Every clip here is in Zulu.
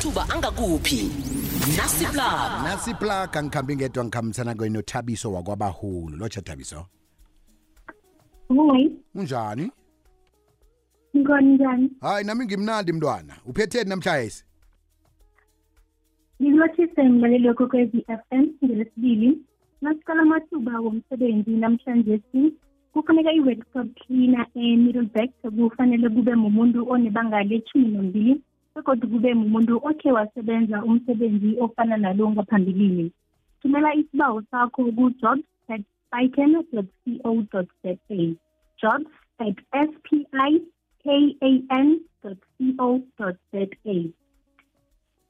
amathuba angakuphi? Nasiplab nasiplaga ngikhambi ngedwa ngikhambisana kweni nothabiso wakwabahulu lotsha thabiso. Hayi, unjani? Ngikoni njani? hayi nami ngimnandi mntwana. Uphetheni namtshayisi Ngikulothise ngilaleli kokwezi FM ngelesibili. Nasiqala amathuba womsebenzi namhlanje si. Kufuneka i-workshop cleaner e-Middleburg kufanele kube mumuntu onebanga lethumi nombili begodwa kube mumuntu okhe wasebenza umsebenzi ofana nalo ngaphambilini. Thumela isibawo sakho ku-jobs at spiken co za. jobs at spikan co za.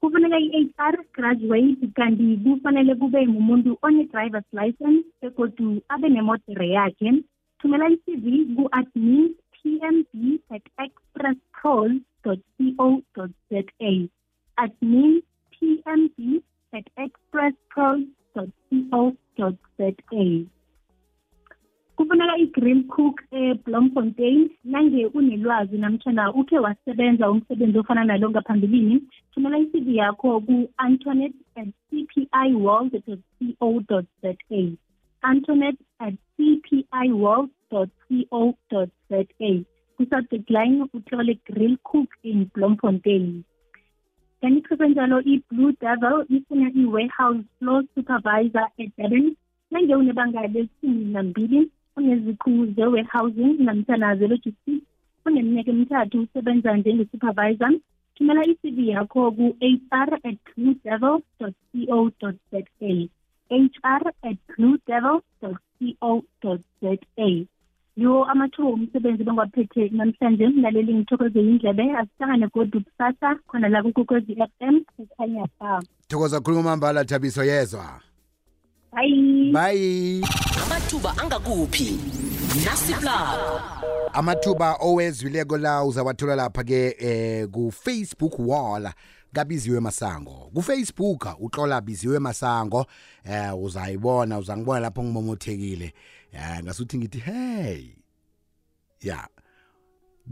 Kufuneka i-HR graduate kanti kufanele kube mumuntu one-driver's license begodu abe nemodere yakhe. Thumela i-cv ku-admin pmb at expresspros co za admin pmb at expresspros co za kufuneka i-grill cook eblomfontein nange unelwazi namtshana ukhe wasebenza umsebenzi ofana nalo ngaphambilini thumela i-cv yakho ku-antonet at cpi world co za antonet at cpi world co za ku-subject line utlole grill cook in blomfontein kanti kusesenjalo i-blue devil ifuna i-warehouse floor supervisor edurban nange unebanga lesumi nambili uneziqhu ze-warehousing namtshana ze-logistics emithathu usebenza njenge-supervisor thumela i-cv yakho ku-hr at blue devil co za hr at blue devil co za yiwo amathuba omsebenzi bangwaphethe namhlanje mlaleli ngithokoze indlebe asihlangane godu kusasa khona la kukokwezi f m ekhanya ba thokoza khuluma mambala thabiso yezwa. Hayi bayi amathuba angakuphi? Nasiplab amathuba owezwileko la uzawathola lapha-ke eh ku-facebook wall kabiziwe masango. Kufacebook utlola biziwe masango eh uzayibona uzangibona lapho ngimomothekile. Eh ngasuthi ngithi hey ya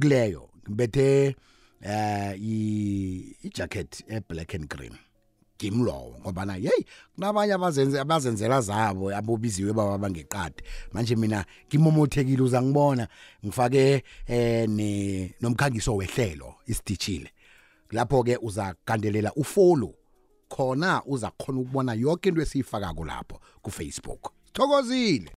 kuleyo ngibethe eh i- i-jacket e-black and green. Ngimlowo ngoba na hey kunabanye abazenze abazenzela zabo abobiziwe baba bangeqadi. Manje mina ngimomothekile uzangibona ngifake eh ne nomkhangiso wehlelo isitishile lapho ke uzagandelela ufollow khona uzakhona ukubona yonke into esiyifakako lapho ku Facebook thokozile!